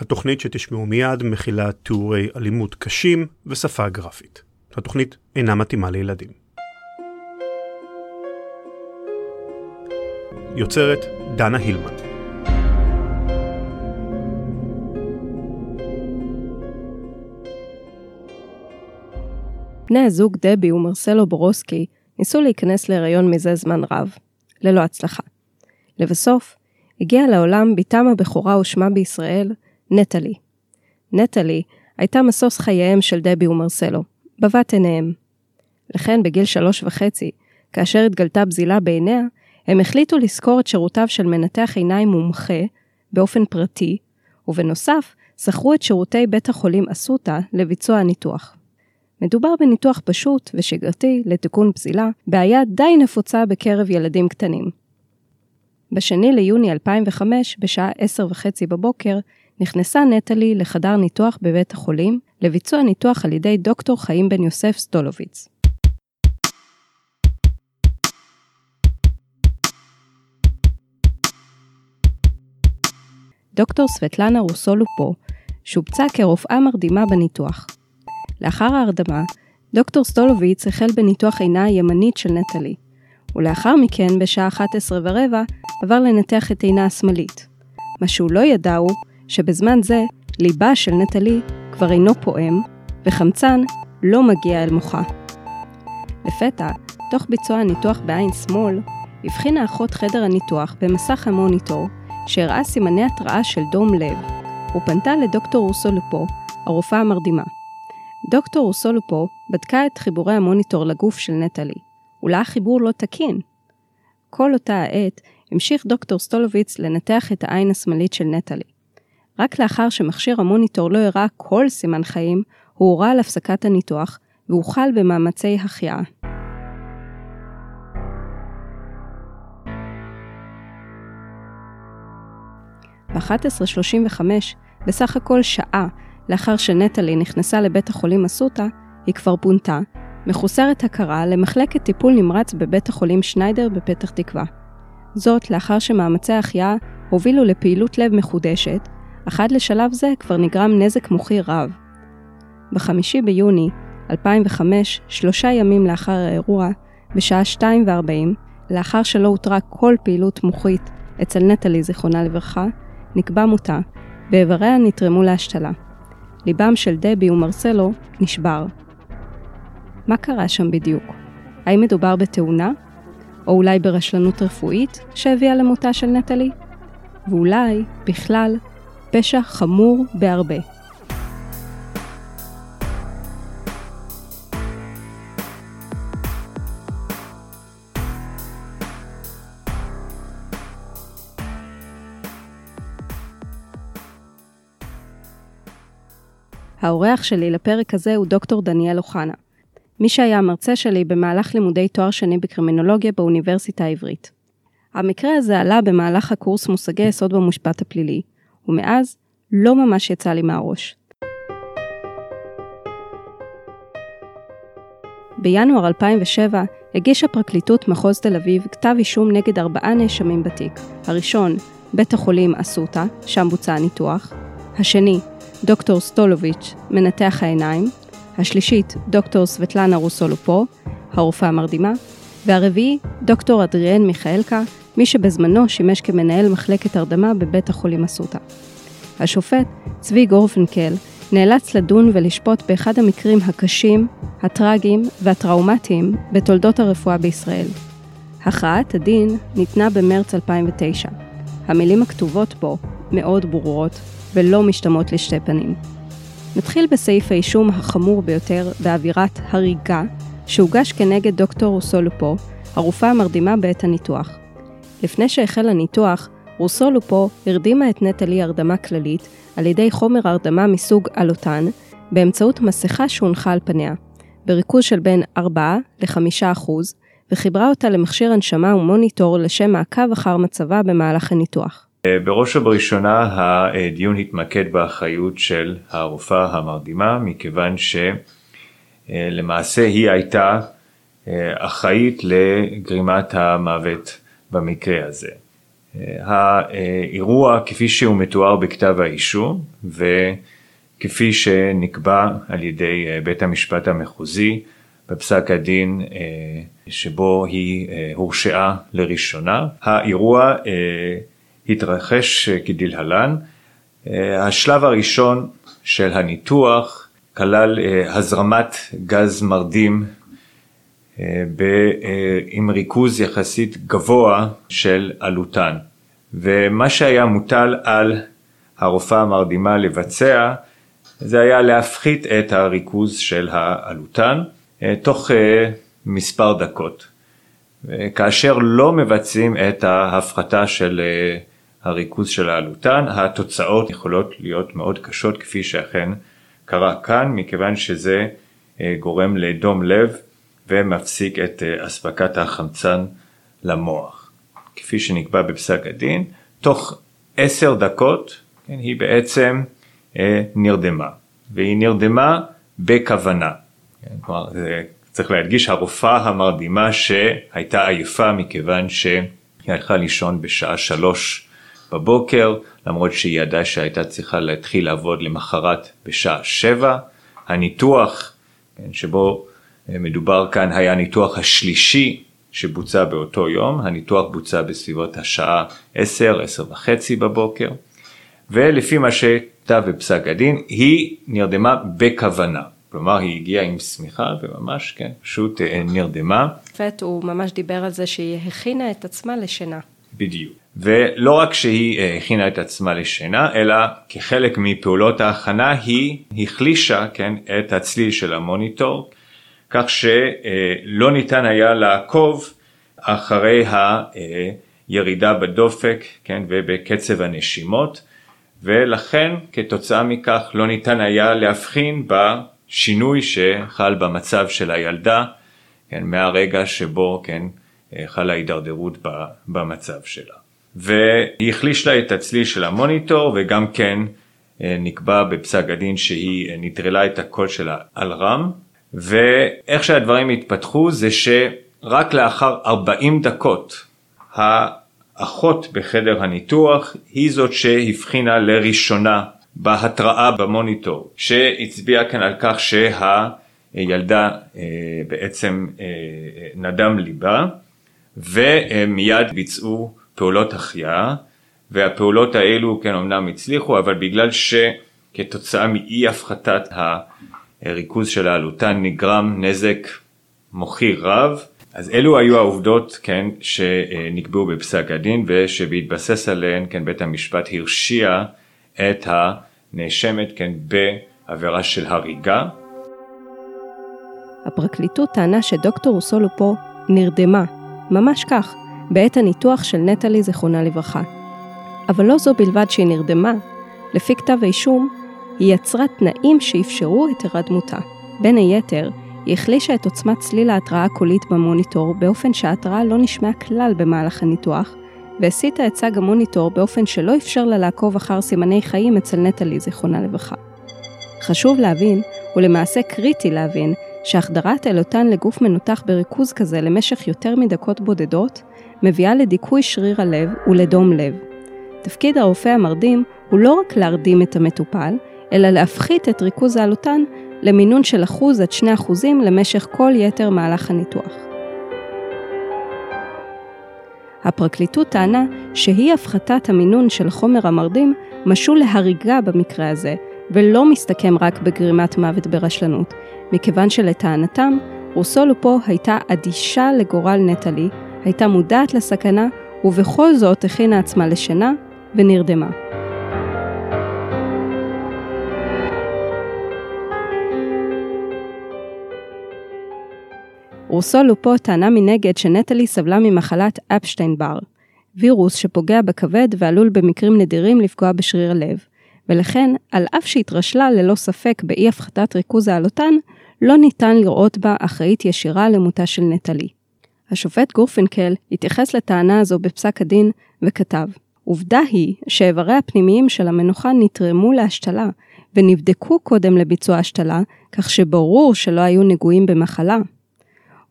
התוכנית שתשמעו מיד מכילה תיאורי אלימות קשים ושפה גרפית. התוכנית אינה מתאימה לילדים. יוצרת דנה הילמן. בני הזוג דבי ומרסלו בורוסקי ניסו להיכנס להיריון מזה זמן רב, ללא הצלחה. לבסוף, הגיעה לעולם בתם הבכורה ושמה בישראל, נטלי. נטלי הייתה משוש חייהם של דבי ומרסלו, בבת עיניהם. לכן בגיל שלוש וחצי, כאשר התגלתה בזילה בעיניה, הם החליטו לשכור את שירותיו של מנתח עיניים מומחה באופן פרטי, ובנוסף, שכרו את שירותי בית החולים אסותא לביצוע הניתוח. מדובר בניתוח פשוט ושגרתי לתיקון פזילה, בעיה די נפוצה בקרב ילדים קטנים. בשני ליוני 2005, בשעה עשר וחצי בבוקר, נכנסה נטלי לחדר ניתוח בבית החולים לביצוע ניתוח על ידי דוקטור חיים בן יוסף סטולוביץ. דוקטור סבטלנה רוסולופו שובצה כרופאה מרדימה בניתוח. לאחר ההרדמה, דוקטור סטולוביץ החל בניתוח עינה הימנית של נטלי, ולאחר מכן, בשעה 11 ורבע, עבר לנתח את עינה השמאלית. מה שהוא לא ידע הוא שבזמן זה, ליבה של נטלי כבר אינו פועם, וחמצן לא מגיע אל מוחה. לפתע, תוך ביצוע הניתוח בעין שמאל, הבחינה אחות חדר הניתוח במסך המוניטור, שהראה סימני התראה של דום לב, ופנתה לדוקטור רוסולופו, הרופאה המרדימה. דוקטור רוסולופו בדקה את חיבורי המוניטור לגוף של נטלי, אולי החיבור לא תקין. כל אותה העת המשיך דוקטור סטולוביץ לנתח את העין השמאלית של נטלי. רק לאחר שמכשיר המוניטור לא הראה כל סימן חיים, הוא הורה על הפסקת הניתוח והוחל במאמצי החייאה. ב-11.35, בסך הכל שעה לאחר שנטלי נכנסה לבית החולים אסותא, היא כבר פונתה, מחוסרת הכרה למחלקת טיפול נמרץ בבית החולים שניידר בפתח תקווה. זאת לאחר שמאמצי ההחייאה הובילו לפעילות לב מחודשת, אך עד לשלב זה כבר נגרם נזק מוחי רב. בחמישי ביוני 2005, שלושה ימים לאחר האירוע, בשעה 2:40, לאחר שלא הותרה כל פעילות מוחית אצל נטלי זיכרונה לברכה, נקבע מותה, ואיבריה נתרמו להשתלה. ליבם של דבי ומרסלו נשבר. מה קרה שם בדיוק? האם מדובר בתאונה? או אולי ברשלנות רפואית שהביאה למותה של נטלי? ואולי, בכלל, פשע חמור בהרבה. האורח שלי לפרק הזה הוא דוקטור דניאל אוחנה. מי שהיה המרצה שלי במהלך לימודי תואר שני בקרימינולוגיה באוניברסיטה העברית. המקרה הזה עלה במהלך הקורס מושגי יסוד במשפט הפלילי, ומאז לא ממש יצא לי מהראש. בינואר 2007 הגישה פרקליטות מחוז תל אביב כתב אישום נגד ארבעה נאשמים בתיק. הראשון, בית החולים אסותא, שם בוצע הניתוח. השני, דוקטור סטולוביץ', מנתח העיניים. השלישית, דוקטור סבטלנה רוסולופו, הרופאה המרדימה. והרביעי, דוקטור אדריאן מיכאלקה, מי שבזמנו שימש כמנהל מחלקת הרדמה בבית החולים אסותא. השופט, צבי גורפנקל, נאלץ לדון ולשפוט באחד המקרים הקשים, הטרגיים והטראומטיים בתולדות הרפואה בישראל. הכרעת הדין ניתנה במרץ 2009. המילים הכתובות בו מאוד ברורות ולא משתמעות לשתי פנים. נתחיל בסעיף האישום החמור ביותר באווירת הריגה, שהוגש כנגד דוקטור רוסולופו, הרופאה המרדימה בעת הניתוח. לפני שהחל הניתוח, רוסולופו הרדימה את נטלי הרדמה כללית על ידי חומר הרדמה מסוג אלוטן, באמצעות מסכה שהונחה על פניה, בריכוז של בין 4 ל-5 וחיברה אותה למכשיר הנשמה ומוניטור לשם מעקב אחר מצבה במהלך הניתוח. בראש ובראשונה הדיון התמקד באחריות של הרופאה המרדימה, מכיוון שלמעשה היא הייתה אחראית לגרימת המוות במקרה הזה. האירוע כפי שהוא מתואר בכתב האישום וכפי שנקבע על ידי בית המשפט המחוזי בפסק הדין שבו היא הורשעה לראשונה. האירוע התרחש כדלהלן. השלב הראשון של הניתוח כלל הזרמת גז מרדים עם ריכוז יחסית גבוה של עלותן. ומה שהיה מוטל על הרופאה המרדימה לבצע זה היה להפחית את הריכוז של העלותן תוך מספר דקות. כאשר לא מבצעים את ההפחתה של הריכוז של העלותן, התוצאות יכולות להיות מאוד קשות כפי שאכן קרה כאן, מכיוון שזה גורם לדום לב ומפסיק את אספקת החמצן למוח. כפי שנקבע בפסק הדין, תוך עשר דקות כן, היא בעצם נרדמה, והיא נרדמה בכוונה. כן, כלומר, זה צריך להדגיש, הרופאה המרדימה שהייתה עייפה מכיוון שהיא הלכה לישון בשעה שלוש בבוקר, למרות שהיא ידעה שהייתה צריכה להתחיל לעבוד למחרת בשעה שבע. הניתוח כן, שבו מדובר כאן היה הניתוח השלישי שבוצע באותו יום, הניתוח בוצע בסביבות השעה עשר, עשר וחצי בבוקר, ולפי מה שכתב בפסק הדין, היא נרדמה בכוונה. כלומר היא הגיעה עם שמיכה וממש כן, פשוט נרדמה. פט הוא ממש דיבר על זה שהיא הכינה את עצמה לשינה. בדיוק. ולא רק שהיא הכינה את עצמה לשינה, אלא כחלק מפעולות ההכנה היא החלישה כן, את הצליל של המוניטור, כך שלא ניתן היה לעקוב אחרי הירידה בדופק כן, ובקצב הנשימות, ולכן כתוצאה מכך לא ניתן היה להבחין בשינוי שחל במצב של הילדה, כן, מהרגע שבו כן, חלה הידרדרות במצב שלה. והיא החליש לה את הצליל של המוניטור וגם כן נקבע בפסק הדין שהיא נטרלה את הקול שלה על רם ואיך שהדברים התפתחו זה שרק לאחר 40 דקות האחות בחדר הניתוח היא זאת שהבחינה לראשונה בהתראה במוניטור שהצביעה כאן על כך שהילדה בעצם נדם ליבה ומיד ביצעו פעולות החייאה והפעולות האלו כן אמנם הצליחו אבל בגלל שכתוצאה מאי הפחתת הריכוז של העלותן נגרם נזק מוחי רב אז אלו היו העובדות כן שנקבעו בפסק הדין ושבהתבסס עליהן כן בית המשפט הרשיע את הנאשמת כן בעבירה של הריגה. הפרקליטות טענה שדוקטור פה נרדמה, ממש כך, בעת הניתוח של נטלי זיכרונה לברכה. אבל לא זו בלבד שהיא נרדמה, לפי כתב האישום, היא יצרה תנאים שאפשרו את הירדמותה. בין היתר, היא החלישה את עוצמת צליל ההתראה הקולית במוניטור באופן שההתראה לא נשמעה כלל במהלך הניתוח, והסיטה את צג המוניטור באופן שלא אפשר לה לעקוב אחר סימני חיים אצל נטלי זיכרונה לברכה. חשוב להבין, ולמעשה קריטי להבין, שהחדרת אלותן לגוף מנותח בריכוז כזה למשך יותר מדקות בודדות, מביאה לדיכוי שריר הלב ולדום לב. תפקיד הרופא המרדים הוא לא רק להרדים את המטופל, אלא להפחית את ריכוז העלותן למינון של אחוז עד שני אחוזים למשך כל יתר מהלך הניתוח. הפרקליטות טענה שהיא הפחתת המינון של חומר המרדים משול להריגה במקרה הזה, ולא מסתכם רק בגרימת מוות ברשלנות, מכיוון שלטענתם, רוסו לופו הייתה אדישה לגורל נטלי, הייתה מודעת לסכנה, ובכל זאת הכינה עצמה לשינה ונרדמה. רוסו לופו טענה מנגד שנטלי סבלה ממחלת אפשטיין בר, וירוס שפוגע בכבד ועלול במקרים נדירים לפגוע בשריר הלב, ולכן, על אף שהתרשלה ללא ספק באי הפחתת ריכוז העלותן, לא ניתן לראות בה אחראית ישירה למותה של נטלי. השופט גורפינקל התייחס לטענה הזו בפסק הדין וכתב, עובדה היא שאיבריה הפנימיים של המנוחה נתרמו להשתלה ונבדקו קודם לביצוע השתלה, כך שברור שלא היו נגועים במחלה.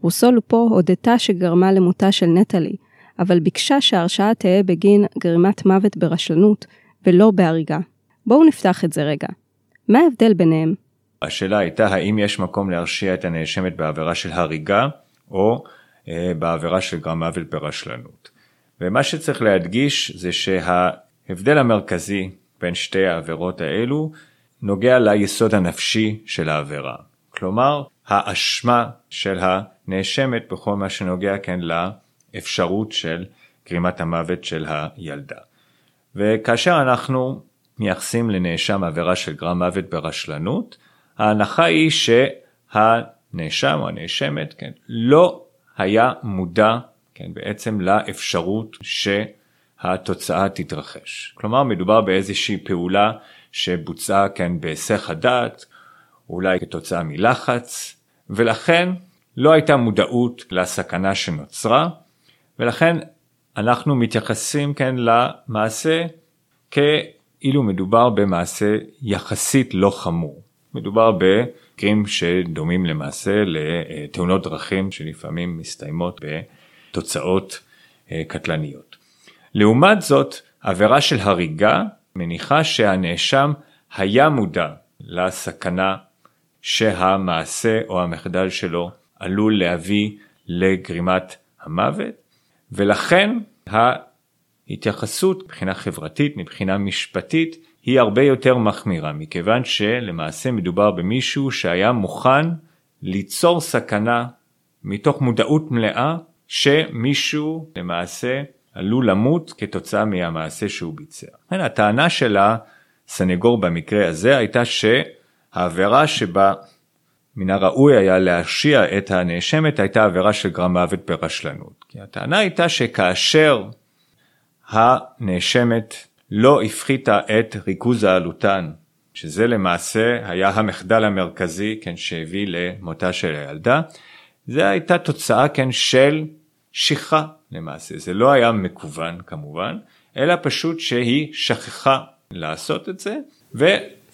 רוסו לופו הודתה שגרמה למותה של נטלי, אבל ביקשה שההרשעה תהא בגין גרימת מוות ברשלנות ולא בהריגה. בואו נפתח את זה רגע. מה ההבדל ביניהם? השאלה הייתה האם יש מקום להרשיע את הנאשמת בעבירה של הריגה או אה, בעבירה של גרם מוות ברשלנות. ומה שצריך להדגיש זה שההבדל המרכזי בין שתי העבירות האלו נוגע ליסוד הנפשי של העבירה. כלומר, האשמה של הנאשמת בכל מה שנוגע כן לאפשרות של גרימת המוות של הילדה. וכאשר אנחנו מייחסים לנאשם עבירה של גרם מוות ברשלנות, ההנחה היא שהנאשם או הנאשמת כן, לא היה מודע כן, בעצם לאפשרות שהתוצאה תתרחש. כלומר מדובר באיזושהי פעולה שבוצעה כן בהיסח הדעת, אולי כתוצאה מלחץ, ולכן לא הייתה מודעות לסכנה שנוצרה, ולכן אנחנו מתייחסים כן למעשה כאילו מדובר במעשה יחסית לא חמור. מדובר במקרים שדומים למעשה לתאונות דרכים שלפעמים מסתיימות בתוצאות אה, קטלניות. לעומת זאת, עבירה של הריגה מניחה שהנאשם היה מודע לסכנה שהמעשה או המחדל שלו עלול להביא לגרימת המוות, ולכן ההתייחסות מבחינה חברתית, מבחינה משפטית, היא הרבה יותר מחמירה, מכיוון שלמעשה מדובר במישהו שהיה מוכן ליצור סכנה מתוך מודעות מלאה שמישהו למעשה עלול למות כתוצאה מהמעשה שהוא ביצע. הטענה של הסנגור במקרה הזה הייתה שהעבירה שבה מן הראוי היה להרשיע את הנאשמת הייתה עבירה של גרם מוות ברשלנות. כי הטענה הייתה שכאשר הנאשמת לא הפחיתה את ריכוז העלותן, שזה למעשה היה המחדל המרכזי כן, שהביא למותה של הילדה, זה הייתה תוצאה כן של שכחה למעשה, זה לא היה מקוון כמובן, אלא פשוט שהיא שכחה לעשות את זה, ו...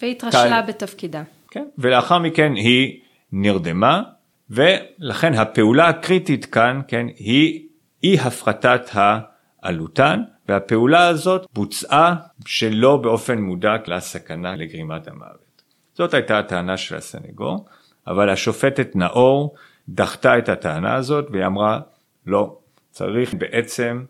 והתרשלה תל... בתפקידה. כן, ולאחר מכן היא נרדמה, ולכן הפעולה הקריטית כאן, כן, היא אי הפחתת העלותן, והפעולה הזאת בוצעה שלא באופן מודע לסכנה לגרימת המוות. זאת הייתה הטענה של הסנגור, אבל השופטת נאור דחתה את הטענה הזאת והיא אמרה לא, צריך בעצם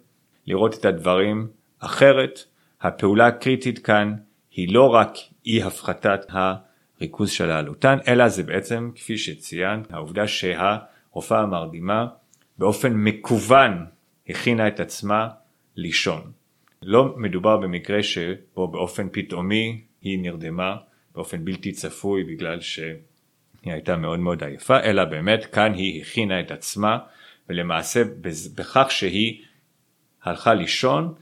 לראות את הדברים אחרת. הפעולה הקריטית כאן היא לא רק אי הפחתת הריכוז של העלותן, אלא זה בעצם, כפי שציינת, העובדה שהרופאה המרדימה באופן מקוון הכינה את עצמה לישון. לא מדובר במקרה שבו באופן פתאומי היא נרדמה באופן בלתי צפוי בגלל שהיא הייתה מאוד מאוד עייפה, אלא באמת כאן היא הכינה את עצמה ולמעשה בכך שהיא הלכה לישון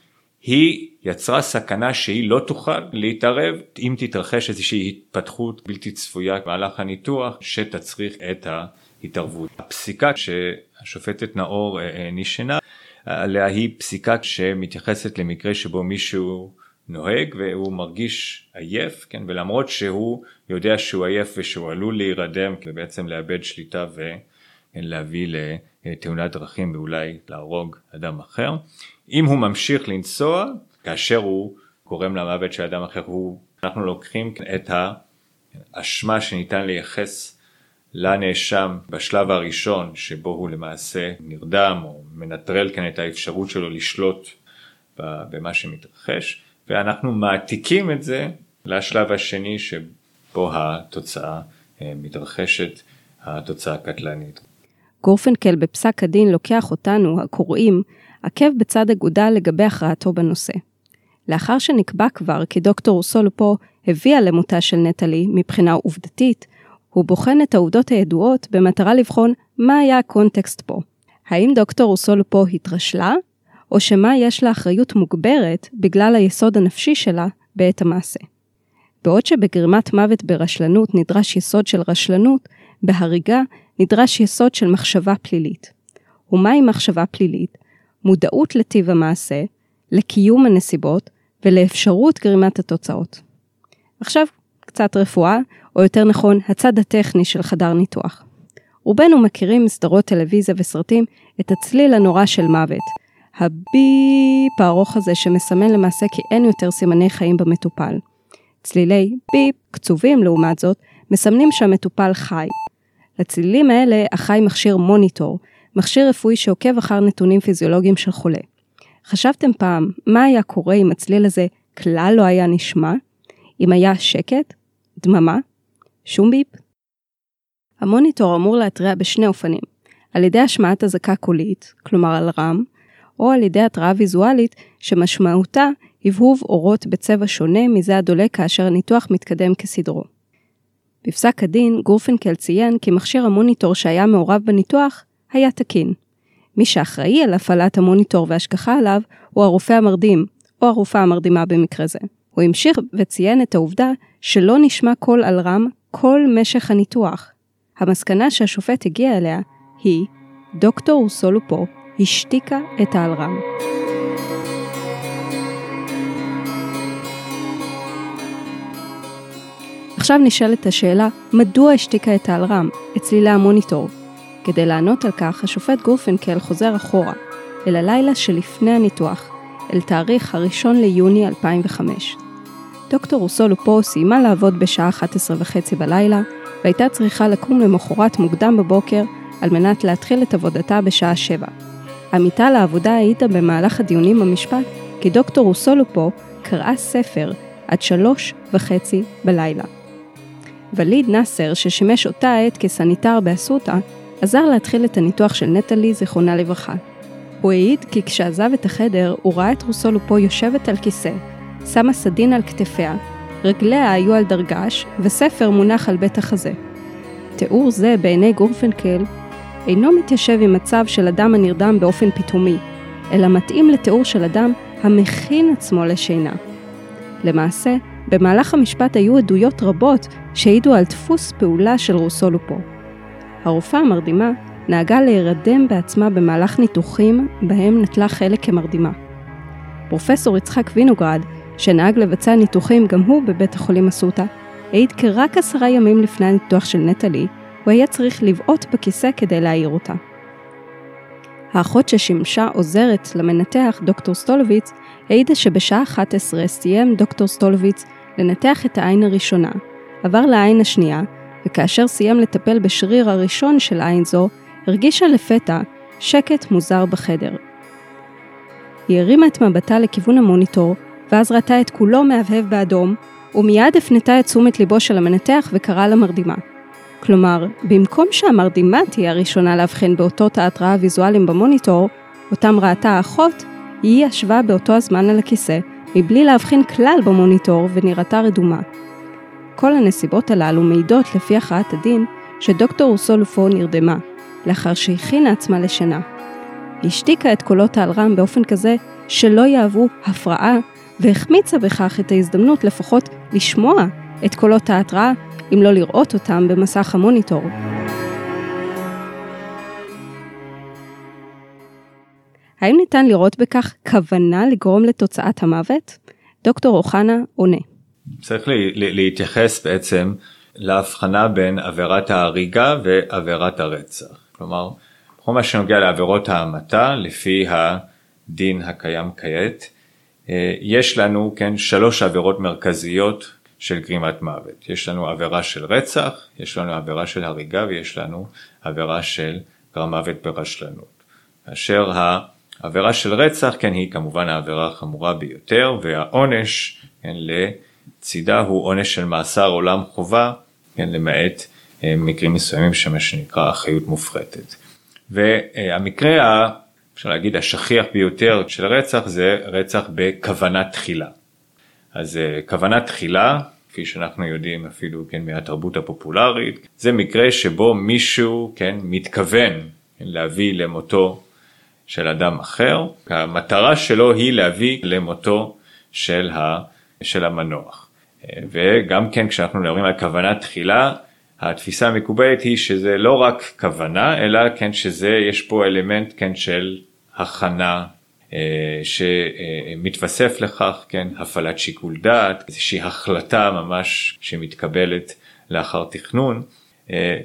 היא יצרה סכנה שהיא לא תוכל להתערב אם תתרחש איזושהי התפתחות בלתי צפויה במהלך הניתוח שתצריך את ההתערבות. הפסיקה שהשופטת נאור אה, אה, נשענה עליה היא פסיקה שמתייחסת למקרה שבו מישהו נוהג והוא מרגיש עייף, כן, ולמרות שהוא יודע שהוא עייף ושהוא עלול להירדם ובעצם לאבד שליטה ולהביא לתאונת דרכים ואולי להרוג אדם אחר. אם הוא ממשיך לנסוע, כאשר הוא גורם למוות של אדם אחר, הוא, אנחנו לוקחים את האשמה שניתן לייחס לנאשם בשלב הראשון שבו הוא למעשה נרדם או מנטרל כאן את האפשרות שלו לשלוט במה שמתרחש ואנחנו מעתיקים את זה לשלב השני שבו התוצאה אה, מתרחשת, התוצאה הקטלנית. גורפנקל בפסק הדין לוקח אותנו, הקוראים, עקב בצד אגודל לגבי הכרעתו בנושא. לאחר שנקבע כבר כי דוקטור סולופו הביאה למותה של נטלי מבחינה עובדתית, הוא בוחן את העובדות הידועות במטרה לבחון מה היה הקונטקסט פה. האם דוקטור רוסול פה התרשלה, או שמה יש לה אחריות מוגברת בגלל היסוד הנפשי שלה בעת המעשה. בעוד שבגרימת מוות ברשלנות נדרש יסוד של רשלנות, בהריגה נדרש יסוד של מחשבה פלילית. ומהי מחשבה פלילית? מודעות לטיב המעשה, לקיום הנסיבות ולאפשרות גרימת התוצאות. עכשיו, קצת רפואה, או יותר נכון, הצד הטכני של חדר ניתוח. רובנו מכירים מסדרות טלוויזיה וסרטים את הצליל הנורא של מוות. הביפ הארוך הזה שמסמן למעשה כי אין יותר סימני חיים במטופל. צלילי ביפ קצובים לעומת זאת, מסמנים שהמטופל חי. לצלילים האלה החי מכשיר מוניטור, מכשיר רפואי שעוקב אחר נתונים פיזיולוגיים של חולה. חשבתם פעם מה היה קורה אם הצליל הזה כלל לא היה נשמע? אם היה שקט? דממה? שום ביפ? המוניטור אמור להתריע בשני אופנים, על ידי השמעת אזעקה קולית, כלומר על רם, או על ידי התראה ויזואלית שמשמעותה הבהוב אורות בצבע שונה מזה הדולק כאשר הניתוח מתקדם כסדרו. בפסק הדין, גורפנקל ציין כי מכשיר המוניטור שהיה מעורב בניתוח היה תקין. מי שאחראי על הפעלת המוניטור והשגחה עליו הוא הרופא המרדים, או הרופאה המרדימה במקרה זה. הוא המשיך וציין את העובדה שלא נשמע קול על רם כל משך הניתוח. המסקנה שהשופט הגיע אליה היא, דוקטור אוסולופו השתיקה את האלרם. עכשיו נשאלת השאלה, מדוע השתיקה את האלרם, את צלילי המוניטור? כדי לענות על כך, השופט גורפנקל חוזר אחורה, אל הלילה שלפני הניתוח, אל תאריך הראשון ליוני 2005. דוקטור רוסו לופו סיימה לעבוד בשעה 11 וחצי בלילה, והייתה צריכה לקום למחרת מוקדם בבוקר על מנת להתחיל את עבודתה בשעה 7. עמיתה לעבודה העידה במהלך הדיונים במשפט כי דוקטור רוסו לופו קראה ספר עד שלוש וחצי בלילה. וליד נאסר, ששימש אותה עת כסניטר באסותא, עזר להתחיל את הניתוח של נטלי, זיכרונה לברכה. הוא העיד כי כשעזב את החדר, הוא ראה את רוסו לופו יושבת על כיסא, שמה סדין על כתפיה, רגליה היו על דרגש, וספר מונח על בית החזה. תיאור זה בעיני גורפנקל אינו מתיישב עם מצב של אדם הנרדם באופן פתאומי, אלא מתאים לתיאור של אדם המכין עצמו לשינה. למעשה, במהלך המשפט היו עדויות רבות שהעידו על דפוס פעולה של רוסו לופו. הרופאה המרדימה נהגה להירדם בעצמה במהלך ניתוחים בהם נטלה חלק כמרדימה. פרופסור יצחק וינוגרד, שנהג לבצע ניתוחים גם הוא בבית החולים אסותא, העיד כי רק עשרה ימים לפני הניתוח של נטלי, הוא היה צריך לבעוט בכיסא כדי להעיר אותה. האחות ששימשה עוזרת למנתח, דוקטור סטולוביץ, העידה שבשעה 11 סיים דוקטור סטולוביץ לנתח את העין הראשונה, עבר לעין השנייה, וכאשר סיים לטפל בשריר הראשון של עין זו, הרגישה לפתע שקט מוזר בחדר. היא הרימה את מבטה לכיוון המוניטור, ואז ראתה את כולו מהבהב באדום, ומיד הפנתה את תשומת ליבו של המנתח וקראה למרדימה. כלומר, במקום שהמרדימה תהיה הראשונה להבחין באותות ההתראה הוויזואליים במוניטור, אותם ראתה האחות, היא ישבה באותו הזמן על הכיסא, מבלי להבחין כלל במוניטור ונראתה רדומה. כל הנסיבות הללו מעידות לפי הכרעת הדין שדוקטור רוסולופו נרדמה, לאחר שהכינה עצמה לשינה. היא השתיקה את קולות האלרם באופן כזה שלא יהוו הפרעה, והחמיצה בכך את ההזדמנות לפחות לשמוע את קולות ההתראה אם לא לראות אותם במסך המוניטור. האם ניתן לראות בכך כוונה לגרום לתוצאת המוות? דוקטור אוחנה עונה. צריך לי, להתייחס בעצם להבחנה בין עבירת ההריגה ועבירת הרצח. כלומר, בכל מה שנוגע לעבירות ההמתה, לפי הדין הקיים כעת, יש לנו, כן, שלוש עבירות מרכזיות של גרימת מוות. יש לנו עבירה של רצח, יש לנו עבירה של הריגה ויש לנו עבירה של גרם מוות ברשלנות. כאשר העבירה של רצח, כן, היא כמובן העבירה החמורה ביותר, והעונש, כן, לצידה הוא עונש של מאסר עולם חובה, כן, למעט אה, מקרים מסוימים שמה שנקרא אחריות מופחתת. והמקרה, אפשר להגיד, השכיח ביותר של רצח זה רצח בכוונה תחילה. אז אה, כוונה תחילה, כפי שאנחנו יודעים אפילו כן מהתרבות הפופולרית, זה מקרה שבו מישהו כן מתכוון כן, להביא למותו של אדם אחר, המטרה שלו היא להביא למותו של, ה, של המנוח. אה, וגם כן כשאנחנו מדברים על כוונה תחילה, התפיסה המקובלת היא שזה לא רק כוונה, אלא כן שזה, יש פה אלמנט כן של הכנה אה, שמתווסף לכך, כן, הפעלת שיקול דעת, איזושהי החלטה ממש שמתקבלת לאחר תכנון,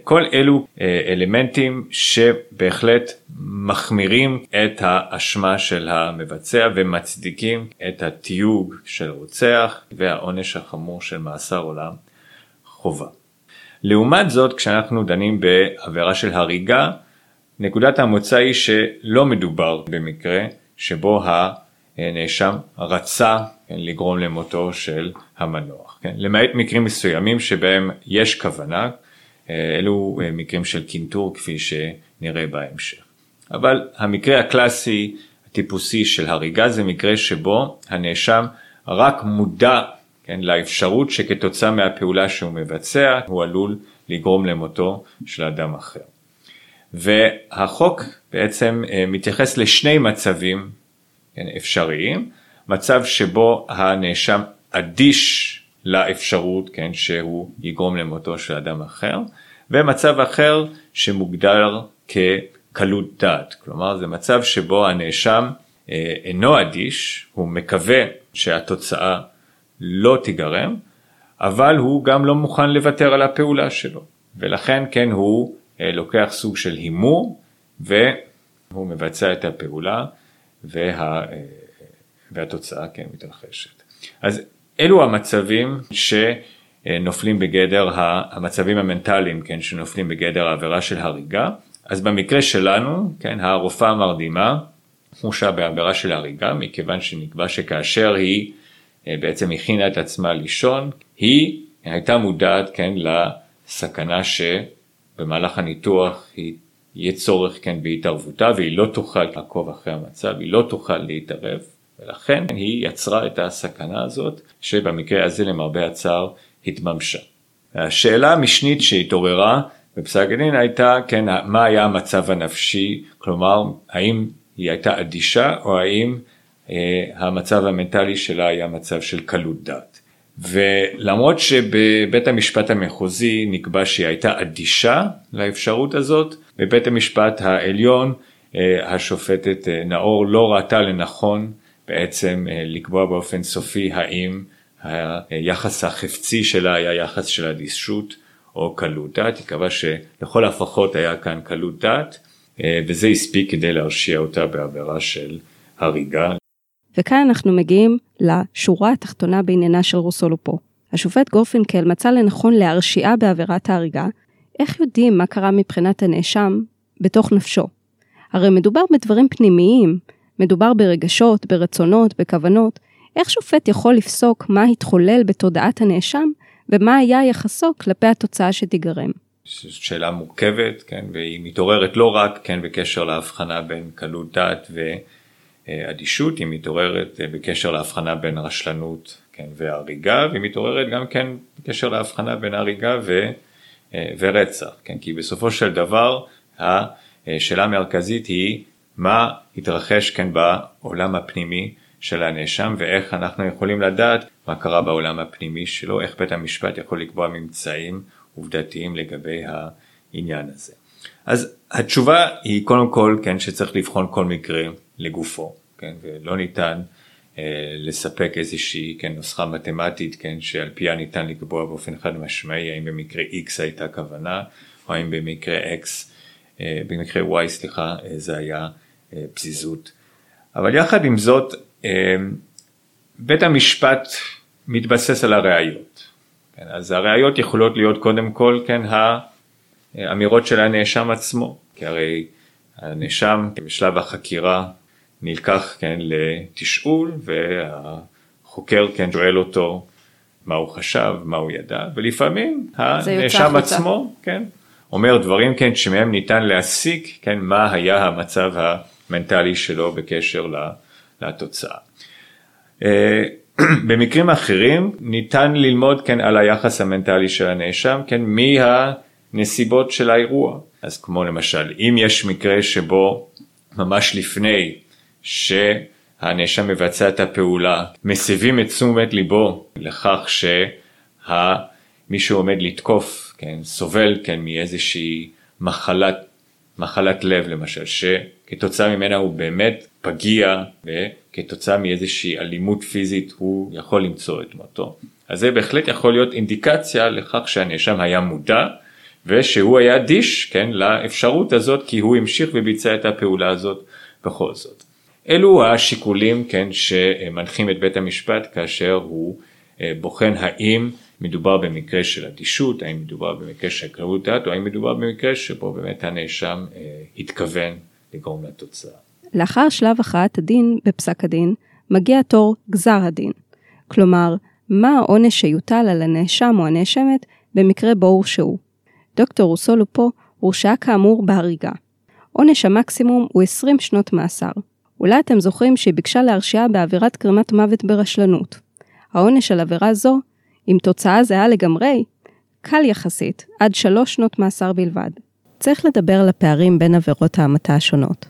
כל אלו אלמנטים שבהחלט מחמירים את האשמה של המבצע ומצדיקים את התיוג של רוצח והעונש החמור של מאסר עולם חובה. לעומת זאת כשאנחנו דנים בעבירה של הריגה נקודת המוצא היא שלא מדובר במקרה שבו הנאשם רצה כן, לגרום למותו של המנוח, כן, למעט מקרים מסוימים שבהם יש כוונה, אה, אלו אה, מקרים של קינטור כפי שנראה בהמשך. אבל המקרה הקלאסי הטיפוסי של הריגה זה מקרה שבו הנאשם רק מודע כן, לאפשרות שכתוצאה מהפעולה שהוא מבצע הוא עלול לגרום למותו של אדם אחר. והחוק בעצם אה, מתייחס לשני מצבים כן, אפשריים, מצב שבו הנאשם אדיש לאפשרות כן, שהוא יגרום למותו של אדם אחר, ומצב אחר שמוגדר כקלות דעת, כלומר זה מצב שבו הנאשם אה, אינו אדיש, הוא מקווה שהתוצאה לא תיגרם, אבל הוא גם לא מוכן לוותר על הפעולה שלו, ולכן כן הוא אה, לוקח סוג של הימור והוא מבצע את הפעולה וה, אה, והתוצאה כן מתרחשת. אז אלו המצבים שנופלים בגדר המצבים המנטליים כן שנופלים בגדר העבירה של הריגה אז במקרה שלנו כן הרופאה המרדימה הורשעה בעבירה של הריגה מכיוון שנקבע שכאשר היא אה, בעצם הכינה את עצמה לישון היא הייתה מודעת כן לסכנה שבמהלך הניתוח היא יהיה צורך כן בהתערבותה והיא לא תוכל לעקוב אחרי המצב היא לא תוכל להתערב ולכן היא יצרה את הסכנה הזאת, שבמקרה הזה למרבה הצער התממשה. השאלה המשנית שהתעוררה בפסק הדין הייתה, כן, מה היה המצב הנפשי, כלומר, האם היא הייתה אדישה או האם אה, המצב המנטלי שלה היה מצב של קלות דעת. ולמרות שבבית המשפט המחוזי נקבע שהיא הייתה אדישה לאפשרות הזאת, בבית המשפט העליון אה, השופטת אה, נאור לא ראתה לנכון בעצם אה, לקבוע באופן סופי האם היחס החפצי שלה היה יחס של אדישות או קלות דעת, היא קבעה שלכל הפחות היה כאן קלות דעת אה, וזה הספיק כדי להרשיע אותה בעבירה של הריגה. וכאן אנחנו מגיעים לשורה התחתונה בעניינה של רוסולופו. השופט גורפינקל מצא לנכון להרשיעה בעבירת ההריגה, איך יודעים מה קרה מבחינת הנאשם בתוך נפשו? הרי מדובר בדברים פנימיים, מדובר ברגשות, ברצונות, בכוונות. איך שופט יכול לפסוק מה התחולל בתודעת הנאשם ומה היה יחסו כלפי התוצאה שתיגרם? שאלה מורכבת, כן, והיא מתעוררת לא רק, כן, בקשר להבחנה בין קלות דעת ואדישות, היא מתעוררת בקשר להבחנה בין רשלנות, כן, והריגה, והיא מתעוררת גם כן בקשר להבחנה בין הריגה ו, ורצח, כן, כי בסופו של דבר השאלה המרכזית היא מה התרחש כאן בעולם הפנימי של הנאשם ואיך אנחנו יכולים לדעת מה קרה בעולם הפנימי שלו, איך בית המשפט יכול לקבוע ממצאים עובדתיים לגבי העניין הזה. אז התשובה היא קודם כל כן שצריך לבחון כל מקרה לגופו, כן, ולא ניתן אה, לספק איזושהי כן, נוסחה מתמטית כן, שעל פיה ניתן לקבוע באופן חד משמעי האם במקרה X הייתה כוונה או האם במקרה X, אה, במקרה Y סליחה אה, זה היה אה, פזיזות. אבל יחד עם זאת, אה, בית המשפט מתבסס על הראיות. כן, אז הראיות יכולות להיות קודם כל, כן, האמירות של הנאשם עצמו, כי הרי הנאשם בשלב החקירה נלקח, כן, לתשאול והחוקר, כן, שואל אותו מה הוא חשב, מה הוא ידע, ולפעמים הנאשם עצמו, כן, אומר דברים, כן, שמהם ניתן להסיק, כן, מה היה המצב. המנטלי שלו בקשר לתוצאה. אה, במקרים אחרים ניתן ללמוד כן על היחס המנטלי של הנאשם, כן, מהנסיבות של האירוע. אז כמו למשל, אם יש מקרה שבו ממש לפני שהנאשם מבצע את הפעולה, מסבים את תשומת ליבו לכך שמי שעומד לתקוף, כן, סובל כן מאיזושהי מחלת, מחלת לב למשל, ש... כתוצאה ממנה הוא באמת פגיע וכתוצאה מאיזושהי אלימות פיזית הוא יכול למצוא את מותו. אז זה בהחלט יכול להיות אינדיקציה לכך שהנאשם היה מודע ושהוא היה אדיש, כן, לאפשרות הזאת, כי הוא המשיך וביצע את הפעולה הזאת בכל זאת. אלו השיקולים, כן, שמנחים את בית המשפט כאשר הוא אה, בוחן האם מדובר במקרה של אדישות, האם מדובר במקרה של קרבות דעת, או האם מדובר במקרה שבו באמת הנאשם אה, התכוון לגרום לתוצאה. לאחר שלב הכרעת הדין בפסק הדין, מגיע תור גזר הדין. כלומר, מה העונש שיוטל על הנאשם או הנאשמת במקרה בו הורשעו. דוקטור רוסולו פה הורשעה כאמור בהריגה. עונש המקסימום הוא 20 שנות מאסר. אולי אתם זוכרים שהיא ביקשה להרשיעה בעבירת גרימת מוות ברשלנות. העונש על עבירה זו, עם תוצאה זהה לגמרי, קל יחסית, עד שלוש שנות מאסר בלבד. צריך לדבר על הפערים בין עבירות ההמתה השונות.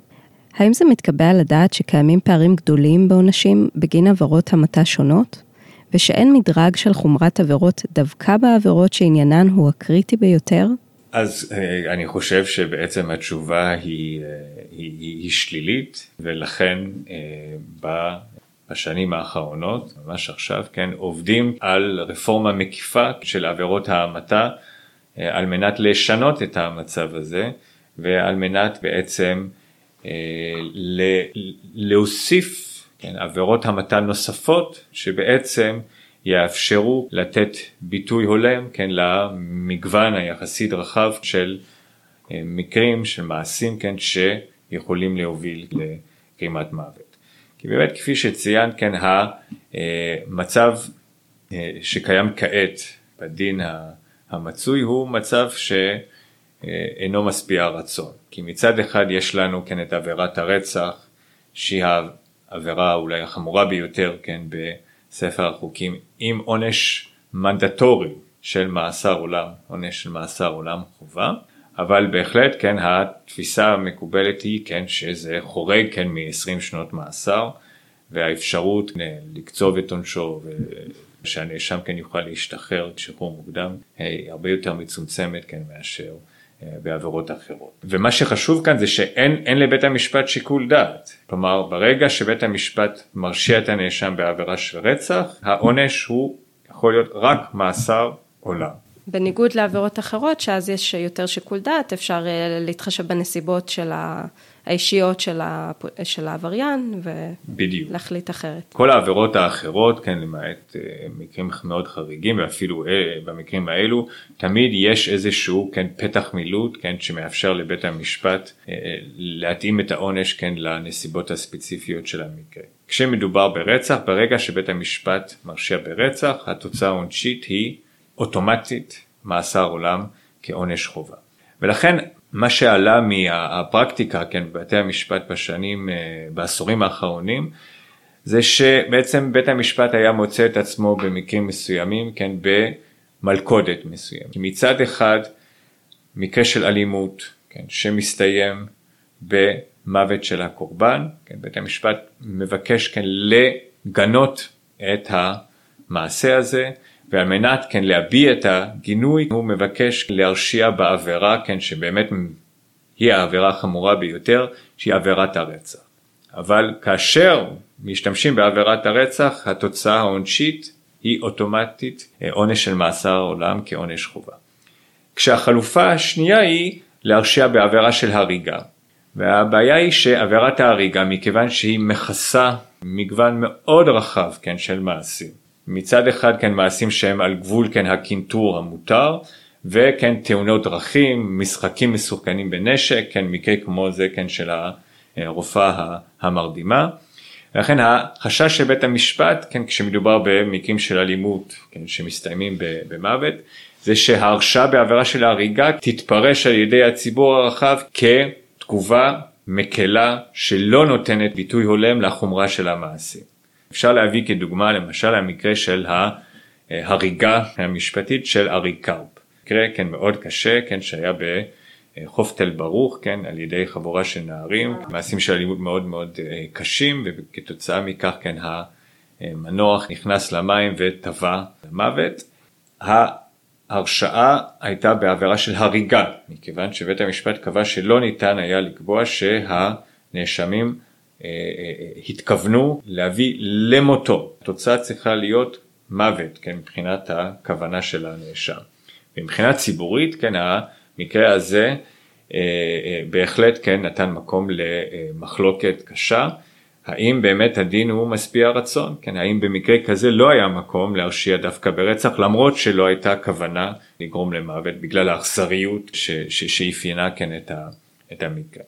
האם זה מתקבע על הדעת שקיימים פערים גדולים בעונשים בגין עבירות המתה שונות? ושאין מדרג של חומרת עבירות דווקא בעבירות שעניינן הוא הקריטי ביותר? אז אה, אני חושב שבעצם התשובה היא, היא, אה, היא, היא שלילית ולכן אה, בשנים האחרונות, ממש עכשיו, כן, עובדים על רפורמה מקיפה של עבירות ההמתה על מנת לשנות את המצב הזה ועל מנת בעצם להוסיף כן, עבירות המתה נוספות שבעצם יאפשרו לתת ביטוי הולם כן, למגוון היחסית רחב של אה, מקרים, של מעשים כן, שיכולים להוביל לגרימת מוות. כי באמת כפי שציינת כן המצב אה, שקיים כעת בדין המצוי הוא מצב שאינו משביע רצון. כי מצד אחד יש לנו כן את עבירת הרצח שהיא העבירה אולי החמורה ביותר כן בספר החוקים עם עונש מנדטורי של מאסר עולם, עונש של מאסר עולם חובה, אבל בהחלט כן התפיסה המקובלת היא כן שזה חורג כן מ-20 שנות מאסר והאפשרות כן, לקצוב את עונשו ושהנאשם כן יוכל להשתחרר שחרור מוקדם היא הרבה יותר מצומצמת כן מאשר בעבירות אחרות. ומה שחשוב כאן זה שאין לבית המשפט שיקול דעת. כלומר, ברגע שבית המשפט מרשיע את הנאשם בעבירה של רצח, העונש הוא יכול להיות רק מאסר עולם. בניגוד לעבירות אחרות, שאז יש יותר שיקול דעת, אפשר אה, להתחשב בנסיבות של ה... האישיות של, ה, של העבריין ולהחליט אחרת. כל העבירות האחרות, כן, למעט אה, מקרים מאוד חריגים ואפילו אה, במקרים האלו, תמיד יש איזשהו, כן, פתח מילוט, כן, שמאפשר לבית המשפט אה, להתאים את העונש, כן, לנסיבות הספציפיות של המקרה. כשמדובר ברצח, ברגע שבית המשפט מרשיע ברצח, התוצאה העונשית היא אוטומטית מאסר עולם כעונש חובה. ולכן מה שעלה מהפרקטיקה כן, בבתי המשפט בשנים, אה, בעשורים האחרונים, זה שבעצם בית המשפט היה מוצא את עצמו במקרים מסוימים, כן, במלכודת מסוימת. מצד אחד, מקרה של אלימות, כן, שמסתיים במוות של הקורבן, כן, בית המשפט מבקש כן לגנות את המעשה הזה, ועל מנת כן להביע את הגינוי הוא מבקש להרשיע בעבירה כן שבאמת היא העבירה החמורה ביותר שהיא עבירת הרצח. אבל כאשר משתמשים בעבירת הרצח התוצאה העונשית היא אוטומטית אה, עונש של מאסר עולם כעונש חובה. כשהחלופה השנייה היא להרשיע בעבירה של הריגה. והבעיה היא שעבירת ההריגה מכיוון שהיא מכסה מגוון מאוד רחב כן של מעשים מצד אחד כן מעשים שהם על גבול כן הקינטור המותר וכן תאונות דרכים, משחקים מסוכנים בנשק, כן מקרה כמו זה כן של הרופאה המרדימה. ולכן החשש של בית המשפט, כן, כשמדובר במקרים של אלימות, כן, שמסתיימים במוות, זה שההרשעה בעבירה של ההריגה תתפרש על ידי הציבור הרחב כתגובה מקלה שלא נותנת ביטוי הולם לחומרה של המעשים. אפשר להביא כדוגמה למשל המקרה של ההריגה המשפטית של ארי קרפ. מקרה כן מאוד קשה כן שהיה בחוף תל ברוך כן על ידי חבורה של נערים מעשים של אלימות מאוד מאוד אה, קשים וכתוצאה מכך כן המנוח נכנס למים וטבע למוות. ההרשעה הייתה בעבירה של הריגה מכיוון שבית המשפט קבע שלא ניתן היה לקבוע שהנאשמים התכוונו להביא למותו. התוצאה צריכה להיות מוות, כן, מבחינת הכוונה של הנאשם. מבחינה ציבורית, כן, המקרה הזה בהחלט כן נתן מקום למחלוקת קשה. האם באמת הדין הוא משביע רצון? כן, האם במקרה כזה לא היה מקום להרשיע דווקא ברצח למרות שלא הייתה כוונה לגרום למוות בגלל האכזריות שאפיינה כן את, ה, את המקרה.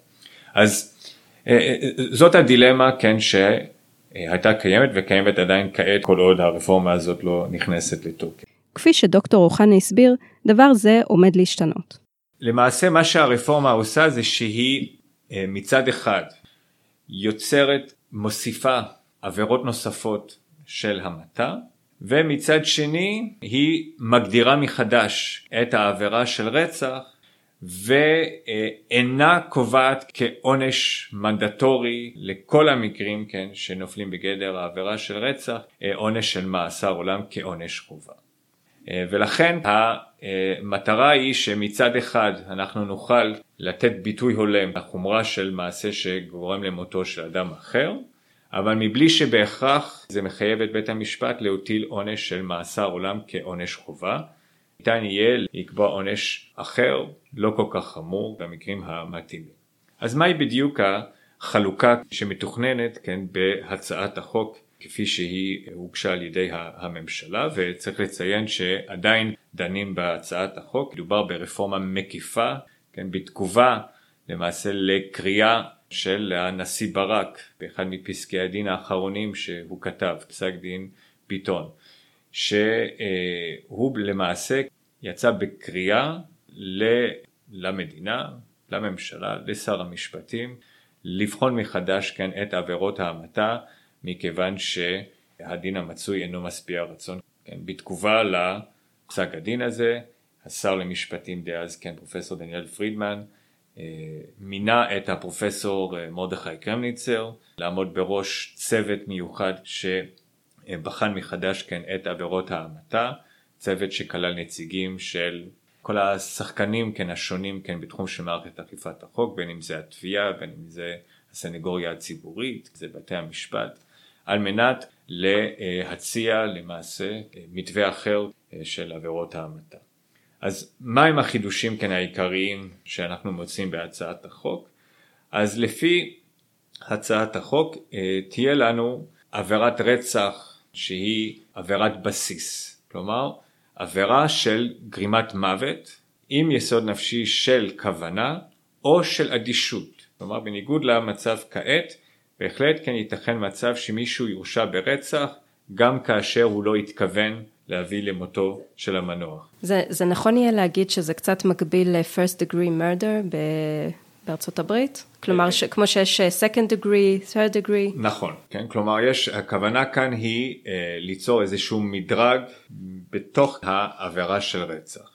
אז אה, אה, זאת הדילמה כן שהייתה קיימת וקיימת עדיין כעת כל עוד הרפורמה הזאת לא נכנסת לתוקף. כפי שדוקטור אוחנה הסביר, דבר זה עומד להשתנות. למעשה מה שהרפורמה עושה זה שהיא אה, מצד אחד יוצרת מוסיפה עבירות נוספות של המתה, ומצד שני היא מגדירה מחדש את העבירה של רצח ואינה קובעת כעונש מנדטורי לכל המקרים כן, שנופלים בגדר העבירה של רצח עונש של מאסר עולם כעונש חובה. ולכן המטרה היא שמצד אחד אנחנו נוכל לתת ביטוי הולם לחומרה של מעשה שגורם למותו של אדם אחר, אבל מבלי שבהכרח זה מחייב את בית המשפט להטיל עונש של מאסר עולם כעונש חובה. ניתן יהיה לקבוע עונש אחר, לא כל כך חמור, במקרים המתאימים. אז מהי בדיוק החלוקה שמתוכננת כן, בהצעת החוק כפי שהיא הוגשה על ידי הממשלה? וצריך לציין שעדיין דנים בהצעת החוק, מדובר ברפורמה מקיפה כן, בתגובה למעשה לקריאה של הנשיא ברק באחד מפסקי הדין האחרונים שהוא כתב, פסק דין ביטון, שהוא למעשה יצא בקריאה למדינה, לממשלה, לשר המשפטים, לבחון מחדש כן את עבירות ההמתה מכיוון שהדין המצוי אינו משביע רצון. כן, בתגובה לפסק הדין הזה השר למשפטים דאז, כן, פרופסור דניאל פרידמן, אה, מינה את הפרופסור אה, מרדכי קרמניצר לעמוד בראש צוות מיוחד שבחן מחדש כן את עבירות ההמתה, צוות שכלל נציגים של כל השחקנים כן השונים כן בתחום של מערכת אכיפת החוק, בין אם זה התביעה, בין אם זה הסנגוריה הציבורית, זה בתי המשפט, על מנת להציע למעשה אה, מתווה אחר של עבירות ההמתה. אז מהם החידושים כן העיקריים שאנחנו מוצאים בהצעת החוק? אז לפי הצעת החוק אה, תהיה לנו עבירת רצח שהיא עבירת בסיס, כלומר עבירה של גרימת מוות עם יסוד נפשי של כוונה או של אדישות, כלומר בניגוד למצב כעת בהחלט כן ייתכן מצב שמישהו יורשע ברצח גם כאשר הוא לא התכוון להביא למותו של המנוח. זה, זה נכון יהיה להגיד שזה קצת מקביל ל-first degree murder ב... בארצות הברית? כלומר, ש, כמו שיש second degree, third degree? נכון, כן, כלומר יש, הכוונה כאן היא אה, ליצור איזשהו מדרג בתוך העבירה של רצח.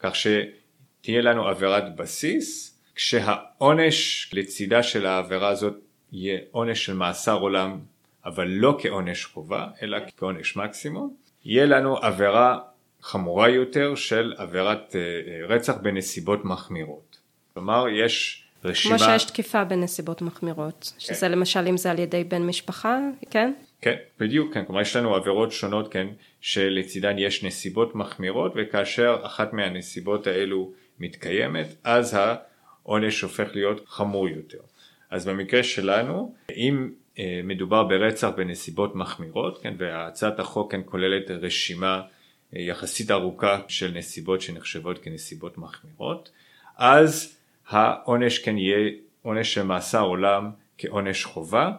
כך שתהיה לנו עבירת בסיס, כשהעונש לצידה של העבירה הזאת יהיה עונש של מאסר עולם, אבל לא כעונש חובה, אלא כעונש מקסימום. יהיה לנו עבירה חמורה יותר של עבירת אה, אה, רצח בנסיבות מחמירות. כלומר יש רשימה... כמו שיש תקיפה בנסיבות מחמירות, כן. שזה למשל אם זה על ידי בן משפחה, כן? כן, בדיוק, כן, כלומר יש לנו עבירות שונות, כן, שלצידן יש נסיבות מחמירות וכאשר אחת מהנסיבות האלו מתקיימת, אז העונש הופך להיות חמור יותר. אז במקרה שלנו, אם אה, מדובר ברצח בנסיבות מחמירות, כן, והצעת החוק כן כוללת רשימה אה, יחסית ארוכה של נסיבות שנחשבות כנסיבות מחמירות, אז העונש כן יהיה עונש של מאסר עולם כעונש חובה,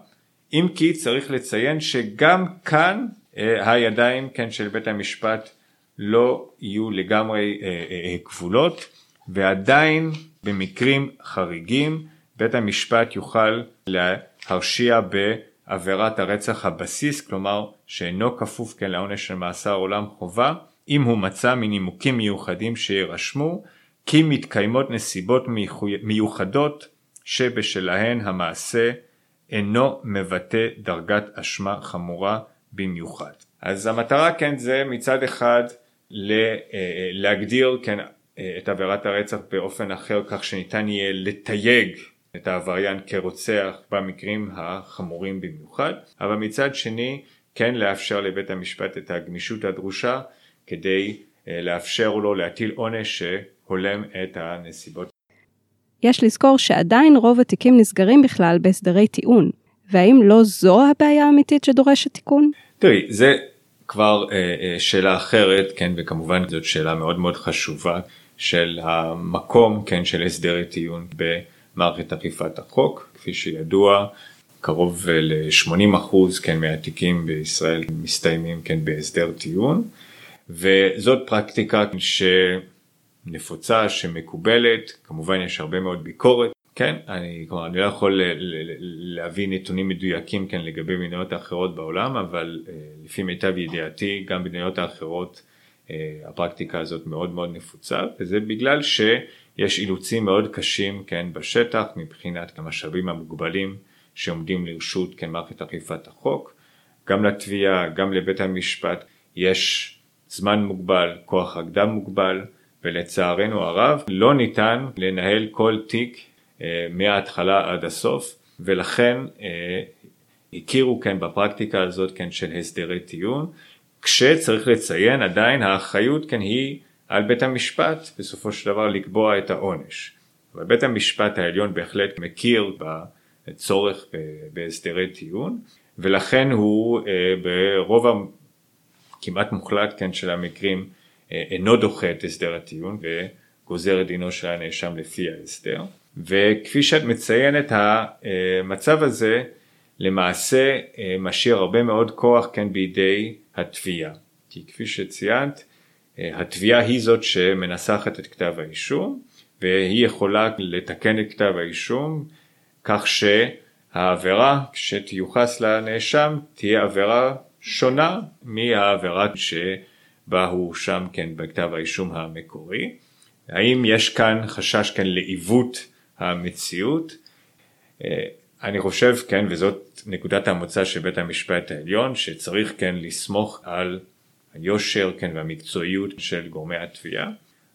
אם כי צריך לציין שגם כאן אה, הידיים כן של בית המשפט לא יהיו לגמרי כבולות ועדיין במקרים חריגים בית המשפט יוכל להרשיע בעבירת הרצח הבסיס, כלומר שאינו כפוף כן לעונש של מאסר עולם חובה, אם הוא מצא מנימוקים מיוחדים שיירשמו, כי מתקיימות נסיבות מיוחדות שבשלהן המעשה אינו מבטא דרגת אשמה חמורה במיוחד. אז המטרה כן זה מצד אחד אה, להגדיר כן את עבירת הרצח באופן אחר כך שניתן יהיה לתייג את העבריין כרוצח במקרים החמורים במיוחד, אבל מצד שני כן לאפשר לבית המשפט את הגמישות הדרושה כדי לאפשר לו להטיל עונש שהולם את הנסיבות. יש לזכור שעדיין רוב התיקים נסגרים בכלל בהסדרי טיעון, והאם לא זו הבעיה האמיתית שדורשת תיקון? תראי, זה כבר אה, אה, שאלה אחרת, כן, וכמובן זאת שאלה מאוד מאוד חשובה של המקום, כן, של הסדרי טיעון במערכת אכיפת החוק, כפי שידוע, קרוב ל-80 אחוז, כן, מהתיקים בישראל מסתיימים, כן, בהסדר טיעון, וזאת פרקטיקה שנפוצה, שמקובלת, כמובן יש הרבה מאוד ביקורת. כן, אני, כלומר, אני לא יכול להביא נתונים מדויקים כן לגבי מדינות האחרות בעולם, אבל אה, לפי מיטב ידיעתי גם במדינות האחרות אה, הפרקטיקה הזאת מאוד מאוד נפוצה, וזה בגלל שיש אילוצים מאוד קשים כן בשטח מבחינת המשאבים המוגבלים שעומדים לרשות כן מערכת אכיפת החוק, גם לתביעה, גם לבית המשפט יש זמן מוגבל, כוח אדם מוגבל, ולצערנו הרב לא ניתן לנהל כל תיק אה, מההתחלה עד הסוף ולכן אה, הכירו כן בפרקטיקה הזאת כן של הסדרי טיעון כשצריך לציין עדיין האחריות כן היא על בית המשפט בסופו של דבר לקבוע את העונש. אבל בית המשפט העליון בהחלט מכיר בצורך בהסדרי טיעון ולכן הוא אה, ברוב הכמעט מוחלט כן של המקרים אינו דוחה את הסדר הטיעון וגוזר את דינו של הנאשם לפי ההסדר. וכפי שאת מציינת המצב הזה למעשה אה, משאיר הרבה מאוד כוח כן בידי התביעה כי כפי שציינת אה, התביעה היא זאת שמנסחת את כתב האישום והיא יכולה לתקן את כתב האישום כך שהעבירה שתיוחס לנאשם תהיה עבירה שונה מהעבירה שבה הוא שם כן בכתב האישום המקורי. האם יש כאן חשש כן לעיוות המציאות. אה, אני חושב כן וזאת נקודת המוצא של בית המשפט העליון שצריך כן לסמוך על היושר כן והמקצועיות של גורמי התביעה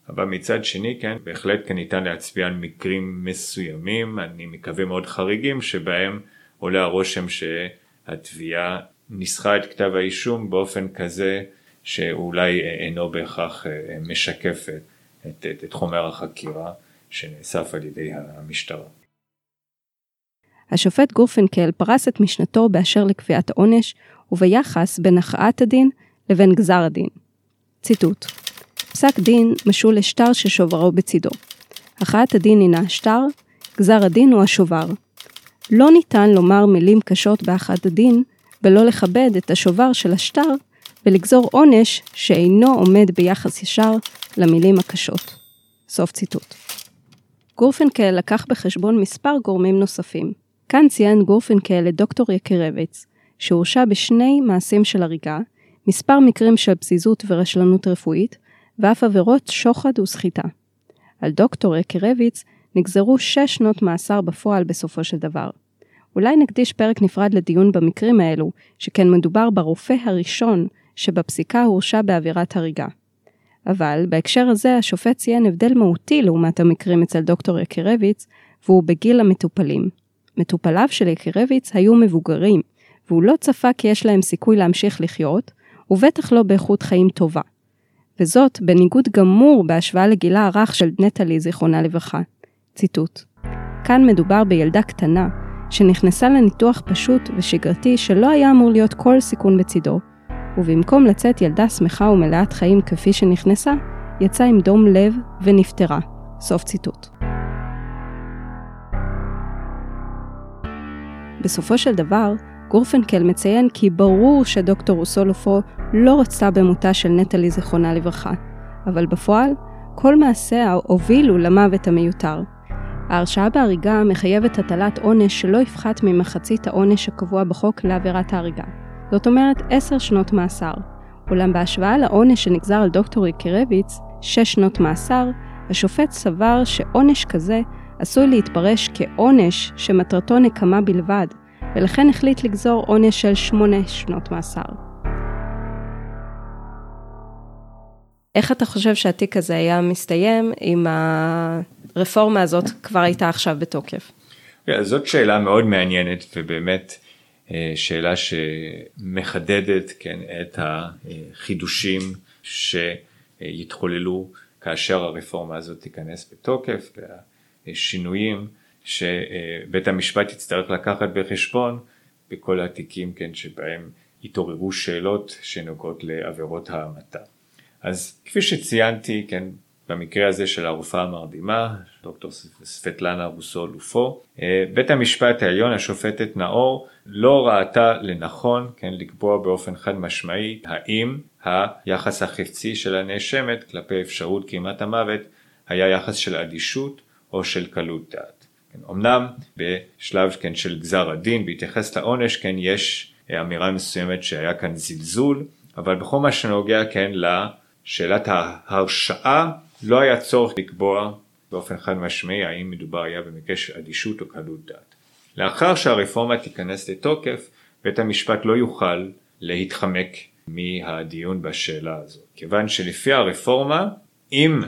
אבל מצד שני כן בהחלט כן ניתן להצביע על מקרים מסוימים אני מקווה מאוד חריגים שבהם עולה הרושם שהתביעה ניסחה את כתב האישום באופן כזה שאולי אינו בהכרח אה, משקף את, את, את חומר החקירה שנאסף על ידי המשטרה. השופט גורפנקל פרס את משנתו באשר לקביעת העונש וביחס בין הכרעת הדין לבין גזר הדין. ציטוט: פסק דין משול לשטר ששוברו בצידו. הכרעת הדין הינה השטר, גזר הדין הוא השובר. לא ניתן לומר מילים קשות בהכרעת הדין, ולא לכבד את השובר של השטר, ולגזור עונש שאינו עומד ביחס ישר למילים הקשות. סוף ציטוט. גורפנקל לקח בחשבון מספר גורמים נוספים. כאן ציין גורפנקל את דוקטור יקירביץ, שהורשע בשני מעשים של הריגה, מספר מקרים של פזיזות ורשלנות רפואית, ואף עבירות שוחד וסחיטה. על דוקטור יקירביץ נגזרו שש שנות מאסר בפועל בסופו של דבר. אולי נקדיש פרק נפרד לדיון במקרים האלו, שכן מדובר ברופא הראשון שבפסיקה הורשע בעבירת הריגה. אבל בהקשר הזה השופט ציין הבדל מהותי לעומת המקרים אצל דוקטור יקירביץ, והוא בגיל המטופלים. מטופליו של יקירביץ היו מבוגרים, והוא לא צפה כי יש להם סיכוי להמשיך לחיות, ובטח לא באיכות חיים טובה. וזאת בניגוד גמור בהשוואה לגילה הרך של נטלי זיכרונה לברכה. ציטוט: כאן מדובר בילדה קטנה, שנכנסה לניתוח פשוט ושגרתי שלא היה אמור להיות כל סיכון בצידו, ובמקום לצאת ילדה שמחה ומלאת חיים כפי שנכנסה, יצאה עם דום לב ונפטרה. סוף ציטוט. בסופו של דבר, גורפנקל מציין כי ברור שדוקטור רוסולופו לא רצתה במותה של נטלי זיכרונה לברכה, אבל בפועל, כל מעשיה הובילו למוות המיותר. ההרשעה בהריגה מחייבת הטלת עונש שלא יפחת ממחצית העונש הקבוע בחוק לעבירת ההריגה. זאת אומרת עשר שנות מאסר. אולם בהשוואה לעונש שנגזר על דוקטור יקירביץ, שש שנות מאסר, השופט סבר שעונש כזה עשוי להתפרש כעונש שמטרתו נקמה בלבד, ולכן החליט לגזור עונש של שמונה שנות מאסר. איך אתה חושב שהתיק הזה היה מסתיים אם הרפורמה הזאת כבר הייתה עכשיו בתוקף? Yeah, זאת שאלה מאוד מעניינת ובאמת שאלה שמחדדת כן, את החידושים יתחוללו כאשר הרפורמה הזאת תיכנס בתוקף, והשינויים שבית המשפט יצטרך לקחת בחשבון בכל התיקים כן, שבהם התעוררו שאלות שנוגעות לעבירות ההמתה. אז כפי שציינתי, כן, במקרה הזה של הרופאה המרדימה, דוקטור ספטלנה רוסו לופו, אה, בית המשפט העליון, השופטת נאור, לא ראתה לנכון, כן, לקבוע באופן חד משמעי האם היחס החפצי של הנאשמת כלפי אפשרות קימת המוות היה יחס של אדישות או של קלות דעת. כן, אמנם בשלב כן, של גזר הדין, בהתייחס לעונש, כן, יש אמירה מסוימת שהיה כאן זלזול, אבל בכל מה שנוגע כן לשאלת ההרשעה לא היה צורך לקבוע באופן חד משמעי האם מדובר היה במקרה של אדישות או קלות דעת. לאחר שהרפורמה תיכנס לתוקף, בית המשפט לא יוכל להתחמק מהדיון בשאלה הזאת. כיוון שלפי הרפורמה, אם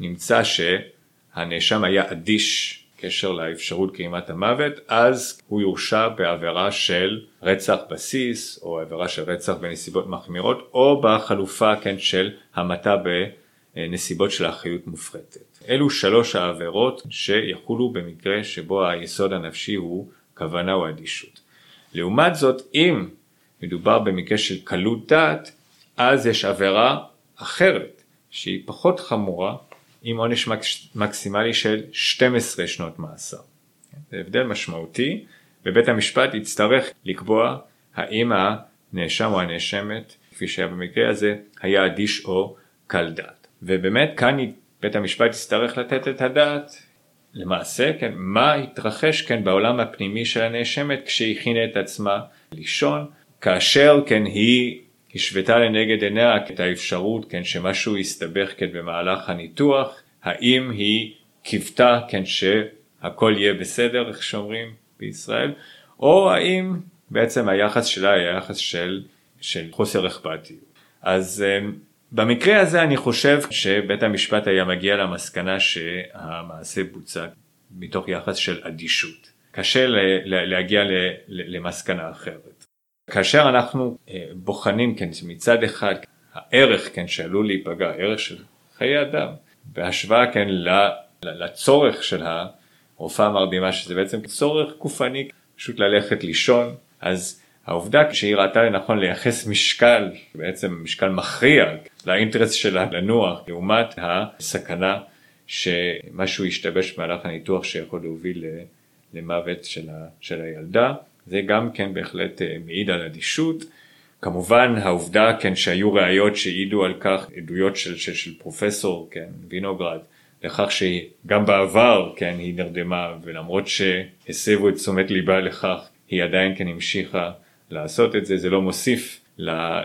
נמצא שהנאשם היה אדיש קשר לאפשרות קרימת המוות, אז הוא יורשע בעבירה של רצח בסיס, או עבירה של רצח בנסיבות מחמירות, או בחלופה כן של המתה בנסיבות של אחריות מופחתת. אלו שלוש העבירות שיחולו במקרה שבו היסוד הנפשי הוא כוונה או אדישות. לעומת זאת, אם מדובר במקרה של קלות דעת, אז יש עבירה אחרת שהיא פחות חמורה עם עונש מקסימלי של 12 שנות מאסר. זה הבדל משמעותי ובית המשפט יצטרך לקבוע האם הנאשם או הנאשמת כפי שהיה במקרה הזה היה אדיש או קל דעת. ובאמת כאן בית המשפט יצטרך לתת את הדעת למעשה כן מה התרחש כן בעולם הפנימי של הנאשמת כשהיא הכינה את עצמה לישון כאשר כן היא השוותה לנגד עיניה את האפשרות כן שמשהו יסתבך כן במהלך הניתוח, האם היא קיוותה כן שהכל יהיה בסדר איך שאומרים בישראל, או האם בעצם היחס שלה היה יחס של, של חוסר אכפתיות. אז אמ, במקרה הזה אני חושב שבית המשפט היה מגיע למסקנה שהמעשה בוצע מתוך יחס של אדישות. קשה להגיע למסקנה אחרת. כאשר אנחנו אה, בוחנים כן מצד אחד הערך כן שעלול להיפגע, הערך של חיי אדם, בהשוואה כן לצורך של הרופאה המרדימה שזה בעצם צורך גופני פשוט ללכת לישון, אז העובדה שהיא ראתה לנכון לייחס משקל, בעצם משקל מכריע לאינטרס שלה לנוח לעומת הסכנה שמשהו ישתבש במהלך הניתוח שיכול להוביל למוות של הילדה. זה גם כן בהחלט אה, מעיד על אדישות. כמובן העובדה כן שהיו ראיות שהעידו על כך עדויות של, של, של פרופסור כן וינוגרד לכך שגם בעבר כן היא נרדמה ולמרות שהסבו את תשומת ליבה לכך היא עדיין כן המשיכה לעשות את זה זה לא מוסיף אה,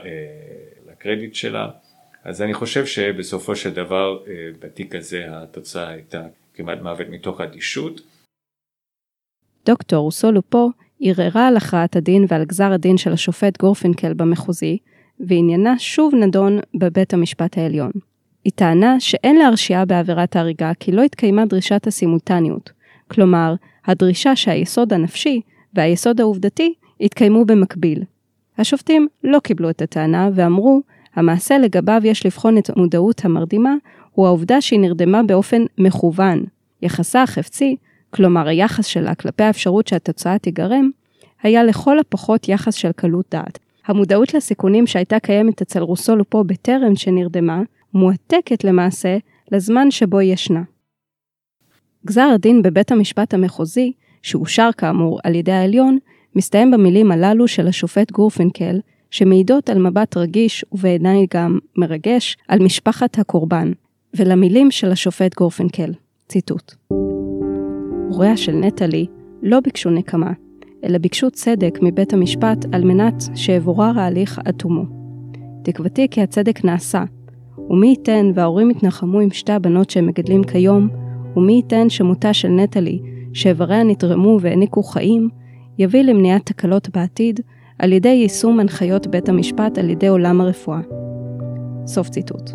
לקרדיט שלה אז אני חושב שבסופו של דבר אה, בתיק הזה התוצאה הייתה כמעט מוות מתוך אדישות. דוקטור סולו ערערה על הכרעת הדין ועל גזר הדין של השופט גורפינקל במחוזי, ועניינה שוב נדון בבית המשפט העליון. היא טענה שאין להרשיעה בעבירת ההריגה כי לא התקיימה דרישת הסימולטניות, כלומר, הדרישה שהיסוד הנפשי והיסוד העובדתי התקיימו במקביל. השופטים לא קיבלו את הטענה ואמרו, המעשה לגביו יש לבחון את מודעות המרדימה, הוא העובדה שהיא נרדמה באופן מכוון. יחסה החפצי כלומר היחס שלה כלפי האפשרות שהתוצאה תיגרם, היה לכל הפחות יחס של קלות דעת. המודעות לסיכונים שהייתה קיימת אצל רוסו לופו בטרם שנרדמה, מועתקת למעשה לזמן שבו היא ישנה. גזר הדין בבית המשפט המחוזי, שאושר כאמור על ידי העליון, מסתיים במילים הללו של השופט גורפנקל, שמעידות על מבט רגיש ובעיניי גם מרגש על משפחת הקורבן, ולמילים של השופט גורפנקל. ציטוט. הוריה של נטלי לא ביקשו נקמה, אלא ביקשו צדק מבית המשפט על מנת שיבורר ההליך עד תומו. תקוותי כי הצדק נעשה, ומי ייתן וההורים יתנחמו עם שתי הבנות שהם מגדלים כיום, ומי ייתן שמותה של נטלי, שאיבריה נתרמו והעניקו חיים, יביא למניעת תקלות בעתיד על ידי יישום הנחיות בית המשפט על ידי עולם הרפואה. סוף ציטוט.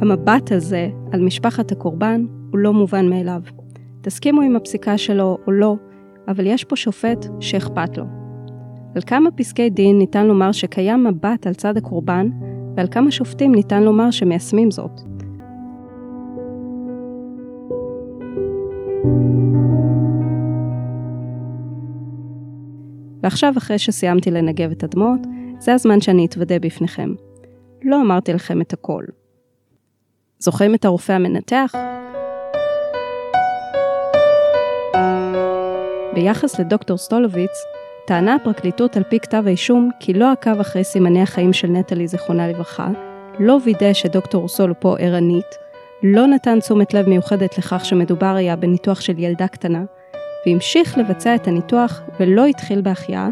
המבט הזה על משפחת הקורבן הוא לא מובן מאליו. תסכימו עם הפסיקה שלו או לא, אבל יש פה שופט שאכפת לו. על כמה פסקי דין ניתן לומר שקיים מבט על צד הקורבן, ועל כמה שופטים ניתן לומר שמיישמים זאת. ועכשיו, אחרי שסיימתי לנגב את הדמעות, זה הזמן שאני אתוודה בפניכם. לא אמרתי לכם את הכל. זוכרים את הרופא המנתח? ביחס לדוקטור סטולוביץ, טענה הפרקליטות על פי כתב האישום כי לא עקב אחרי סימני החיים של נטלי זיכרונה לברכה, לא וידא שדוקטור סולופו ערנית, לא נתן תשומת לב מיוחדת לכך שמדובר היה בניתוח של ילדה קטנה, והמשיך לבצע את הניתוח ולא התחיל בהחייאה,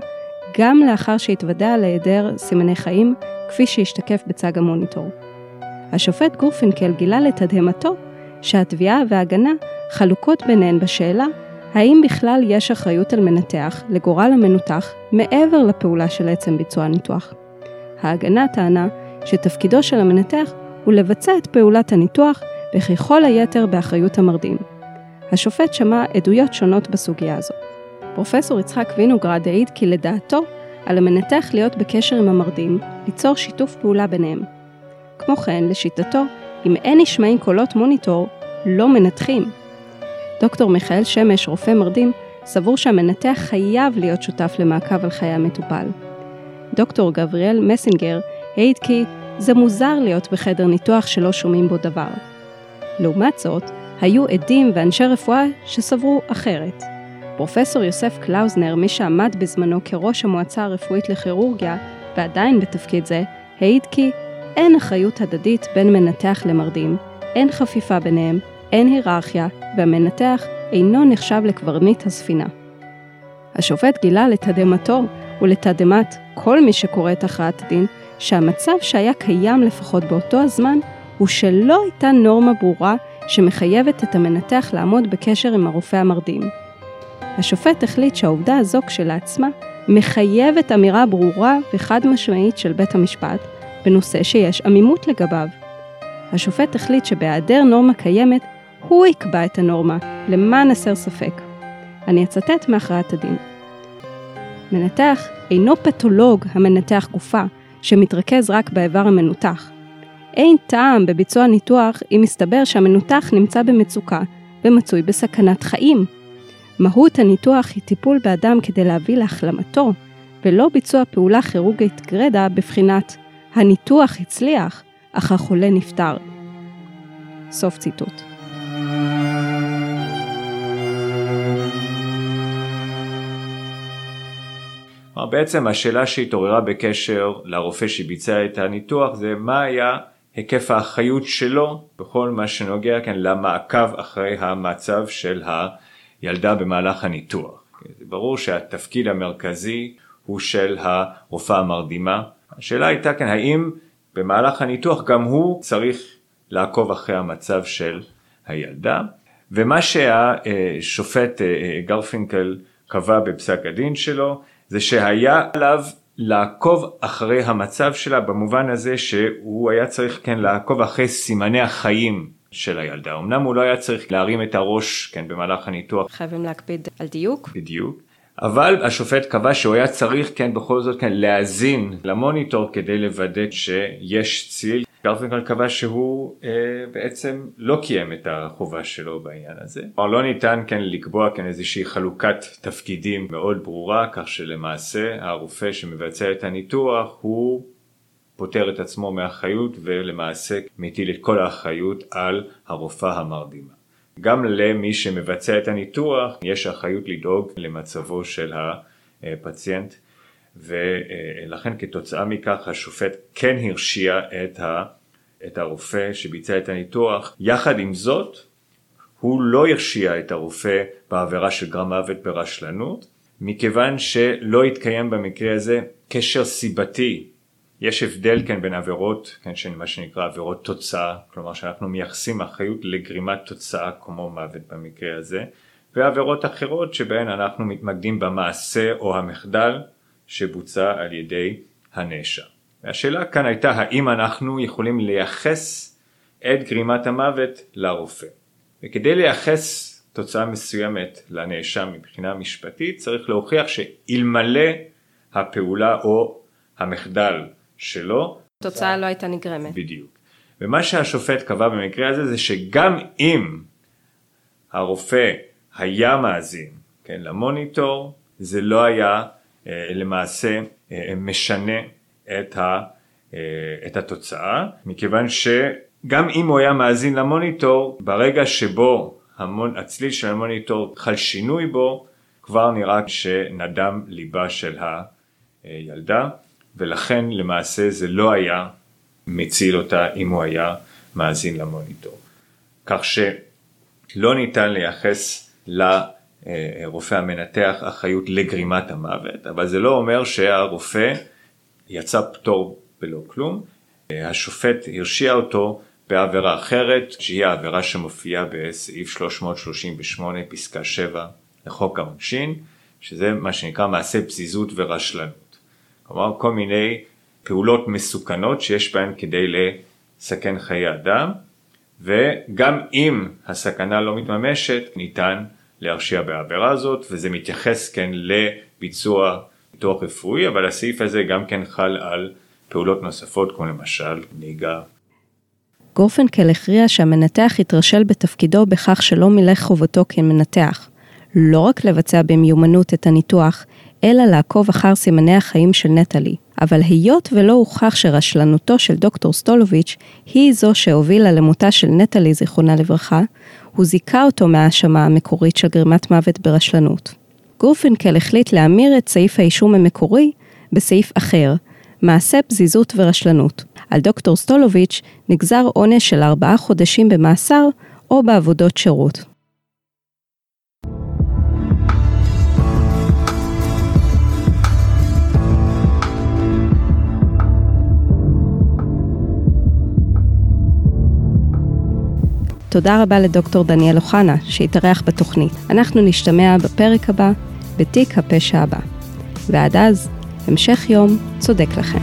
גם לאחר שהתוודע להיעדר סימני חיים, כפי שהשתקף בצג המוניטור. השופט גורפינקל גילה לתדהמתו שהתביעה וההגנה חלוקות ביניהן בשאלה האם בכלל יש אחריות על מנתח לגורל המנותח מעבר לפעולה של עצם ביצוע הניתוח. ההגנה טענה שתפקידו של המנתח הוא לבצע את פעולת הניתוח וככל היתר באחריות המרדים. השופט שמע עדויות שונות בסוגיה הזו. פרופסור יצחק וינוגרד העיד כי לדעתו על המנתח להיות בקשר עם המרדים, ליצור שיתוף פעולה ביניהם. כמו כן, לשיטתו, אם אין נשמעים קולות מוניטור, לא מנתחים. דוקטור מיכאל שמש, רופא מרדים, סבור שהמנתח חייב להיות שותף למעקב על חיי המטופל. דוקטור גבריאל מסינגר העיד כי זה מוזר להיות בחדר ניתוח שלא שומעים בו דבר. לעומת זאת, היו עדים ואנשי רפואה שסברו אחרת. פרופסור יוסף קלאוזנר, מי שעמד בזמנו כראש המועצה הרפואית לכירורגיה, ועדיין בתפקיד זה, העיד כי אין אחריות הדדית בין מנתח למרדים, אין חפיפה ביניהם, אין היררכיה, והמנתח אינו נחשב לקברניט הספינה. השופט גילה לתדהמתו ולתדהמת כל מי שקורא את הכרעת הדין, שהמצב שהיה קיים לפחות באותו הזמן, הוא שלא הייתה נורמה ברורה שמחייבת את המנתח לעמוד בקשר עם הרופא המרדים. השופט החליט שהעובדה הזו כשלעצמה מחייבת אמירה ברורה וחד משמעית של בית המשפט בנושא שיש עמימות לגביו. השופט החליט שבהיעדר נורמה קיימת, הוא יקבע את הנורמה, למען הסר ספק. אני אצטט מהכרעת הדין. מנתח אינו פתולוג המנתח גופה, שמתרכז רק באיבר המנותח. אין טעם בביצוע ניתוח אם מסתבר שהמנותח נמצא במצוקה ומצוי בסכנת חיים. מהות הניתוח היא טיפול באדם כדי להביא להחלמתו, ולא ביצוע פעולה כירורגית גרידא בבחינת הניתוח הצליח, אך החולה נפטר. סוף ציטוט. בעצם השאלה שהתעוררה בקשר לרופא שביצע את הניתוח זה מה היה היקף האחריות שלו בכל מה שנוגע כן, למעקב אחרי המצב של הילדה במהלך הניתוח. ברור שהתפקיד המרכזי הוא של הרופאה המרדימה. השאלה הייתה כן האם במהלך הניתוח גם הוא צריך לעקוב אחרי המצב של הילדה ומה שהשופט אה, גרפינקל קבע בפסק הדין שלו זה שהיה עליו לעקוב אחרי המצב שלה במובן הזה שהוא היה צריך כן לעקוב אחרי סימני החיים של הילדה. אמנם הוא לא היה צריך להרים את הראש כן במהלך הניתוח. חייבים להקפיד על דיוק. בדיוק. אבל השופט קבע שהוא היה צריך כן בכל זאת כן להאזין למוניטור כדי לוודא שיש ציל גרפינקל קבע שהוא אה, בעצם לא קיים את החובה שלו בעניין הזה. כלומר לא ניתן כן לקבוע כן איזושהי חלוקת תפקידים מאוד ברורה כך שלמעשה הרופא שמבצע את הניתוח הוא פוטר את עצמו מאחריות ולמעשה מטיל את כל האחריות על הרופאה המרדימה. גם למי שמבצע את הניתוח יש אחריות לדאוג למצבו של הפציינט ולכן כתוצאה מכך השופט כן הרשיע את, ה, את הרופא שביצע את הניתוח. יחד עם זאת, הוא לא הרשיע את הרופא בעבירה של גרם מוות ברשלנות, מכיוון שלא התקיים במקרה הזה קשר סיבתי. יש הבדל כן בין עבירות, כן, של מה שנקרא עבירות תוצאה, כלומר שאנחנו מייחסים אחריות לגרימת תוצאה כמו מוות במקרה הזה, ועבירות אחרות שבהן אנחנו מתמקדים במעשה או המחדל שבוצע על ידי הנאשם. והשאלה כאן הייתה האם אנחנו יכולים לייחס את גרימת המוות לרופא. וכדי לייחס תוצאה מסוימת לנאשם מבחינה משפטית צריך להוכיח שאלמלא הפעולה או המחדל שלו התוצאה לא הייתה נגרמת. בדיוק. ומה שהשופט קבע במקרה הזה זה שגם אם הרופא היה מאזין כן, למוניטור, זה לא היה אה, למעשה אה, משנה את, ה, אה, את התוצאה, מכיוון שגם אם הוא היה מאזין למוניטור, ברגע שבו המון, הצליל של המוניטור חל שינוי בו, כבר נראה שנדם ליבה של הילדה, ולכן למעשה זה לא היה מציל אותה אם הוא היה מאזין למוניטור. כך שלא ניתן לייחס לרופא המנתח אחריות לגרימת המוות, אבל זה לא אומר שהרופא יצא פטור בלא כלום. השופט הרשיע אותו בעבירה אחרת, שהיא העבירה שמופיעה בסעיף 338 פסקה 7 לחוק העונשין, שזה מה שנקרא מעשה פזיזות ורשלנות. כלומר כל מיני פעולות מסוכנות שיש בהן כדי לסכן חיי אדם, וגם אם הסכנה לא מתממשת, ניתן להרשיע בעבירה הזאת, וזה מתייחס כן לביצוע ניתוח רפואי, אבל הסעיף הזה גם כן חל על פעולות נוספות, כמו למשל נהיגה. גורפנקל הכריע שהמנתח התרשל בתפקידו בכך שלא מילא חובתו כמנתח, לא רק לבצע במיומנות את הניתוח, אלא לעקוב אחר סימני החיים של נטלי. אבל היות ולא הוכח שרשלנותו של דוקטור סטולוביץ' היא זו שהובילה למותה של נטלי זיכרונה לברכה, הוא זיכה אותו מההאשמה המקורית של גרימת מוות ברשלנות. גורפינקל החליט להמיר את סעיף האישום המקורי בסעיף אחר, מעשה פזיזות ורשלנות. על דוקטור סטולוביץ' נגזר עונש של ארבעה חודשים במאסר או בעבודות שירות. תודה רבה לדוקטור דניאל אוחנה שהתארח בתוכנית. אנחנו נשתמע בפרק הבא, בתיק הפשע הבא. ועד אז, המשך יום צודק לכם.